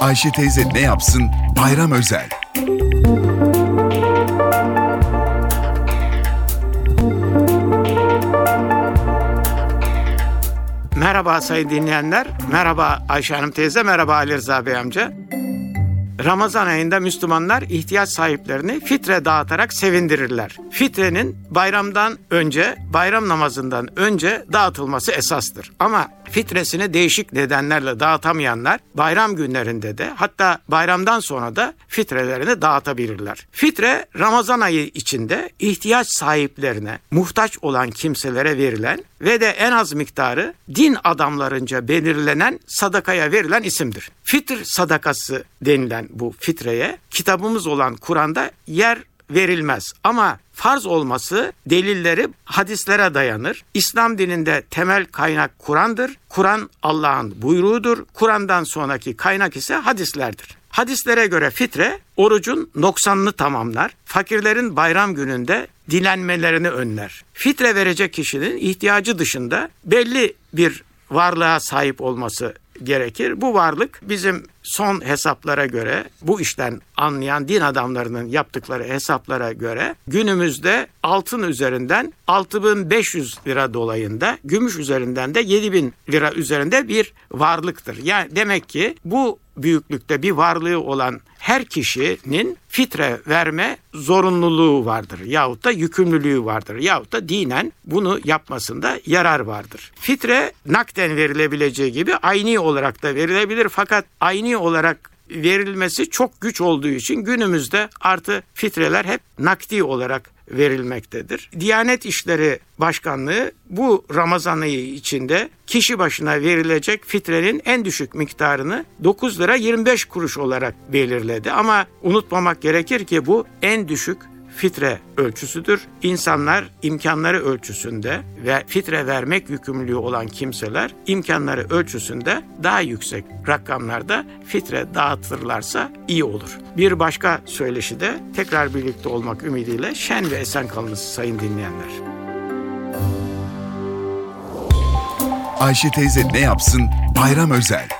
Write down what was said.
Ayşe teyze ne yapsın? Bayram özel. Merhaba sayın dinleyenler. Merhaba Ayşe Hanım teyze, merhaba Ali Rıza Bey amca. Ramazan ayında Müslümanlar ihtiyaç sahiplerini fitre dağıtarak sevindirirler. Fitrenin bayramdan önce, bayram namazından önce dağıtılması esastır. Ama fitresini değişik nedenlerle dağıtamayanlar bayram günlerinde de hatta bayramdan sonra da fitrelerini dağıtabilirler. Fitre Ramazan ayı içinde ihtiyaç sahiplerine, muhtaç olan kimselere verilen ve de en az miktarı din adamlarınca belirlenen sadakaya verilen isimdir. Fitr sadakası denilen bu fitreye kitabımız olan Kur'an'da yer verilmez. Ama farz olması delilleri hadislere dayanır. İslam dininde temel kaynak Kur'an'dır. Kur'an Allah'ın buyruğudur. Kur'an'dan sonraki kaynak ise hadislerdir. Hadislere göre fitre orucun noksanını tamamlar. Fakirlerin bayram gününde dilenmelerini önler. Fitre verecek kişinin ihtiyacı dışında belli bir varlığa sahip olması gerekir. Bu varlık bizim son hesaplara göre bu işten anlayan din adamlarının yaptıkları hesaplara göre günümüzde altın üzerinden 6500 lira dolayında, gümüş üzerinden de 7000 lira üzerinde bir varlıktır. Yani demek ki bu büyüklükte bir varlığı olan her kişinin fitre verme zorunluluğu vardır yahut da yükümlülüğü vardır yahut da dinen bunu yapmasında yarar vardır. Fitre nakden verilebileceği gibi ayni olarak da verilebilir fakat ayni olarak verilmesi çok güç olduğu için günümüzde artı fitreler hep nakdi olarak verilmektedir. Diyanet İşleri Başkanlığı bu Ramazan ayı içinde kişi başına verilecek fitrenin en düşük miktarını 9 lira 25 kuruş olarak belirledi. Ama unutmamak gerekir ki bu en düşük fitre ölçüsüdür. İnsanlar imkanları ölçüsünde ve fitre vermek yükümlülüğü olan kimseler imkanları ölçüsünde daha yüksek rakamlarda fitre dağıtırlarsa iyi olur. Bir başka söyleşi de tekrar birlikte olmak ümidiyle şen ve esen kalınız sayın dinleyenler. Ayşe teyze ne yapsın? Bayram özel.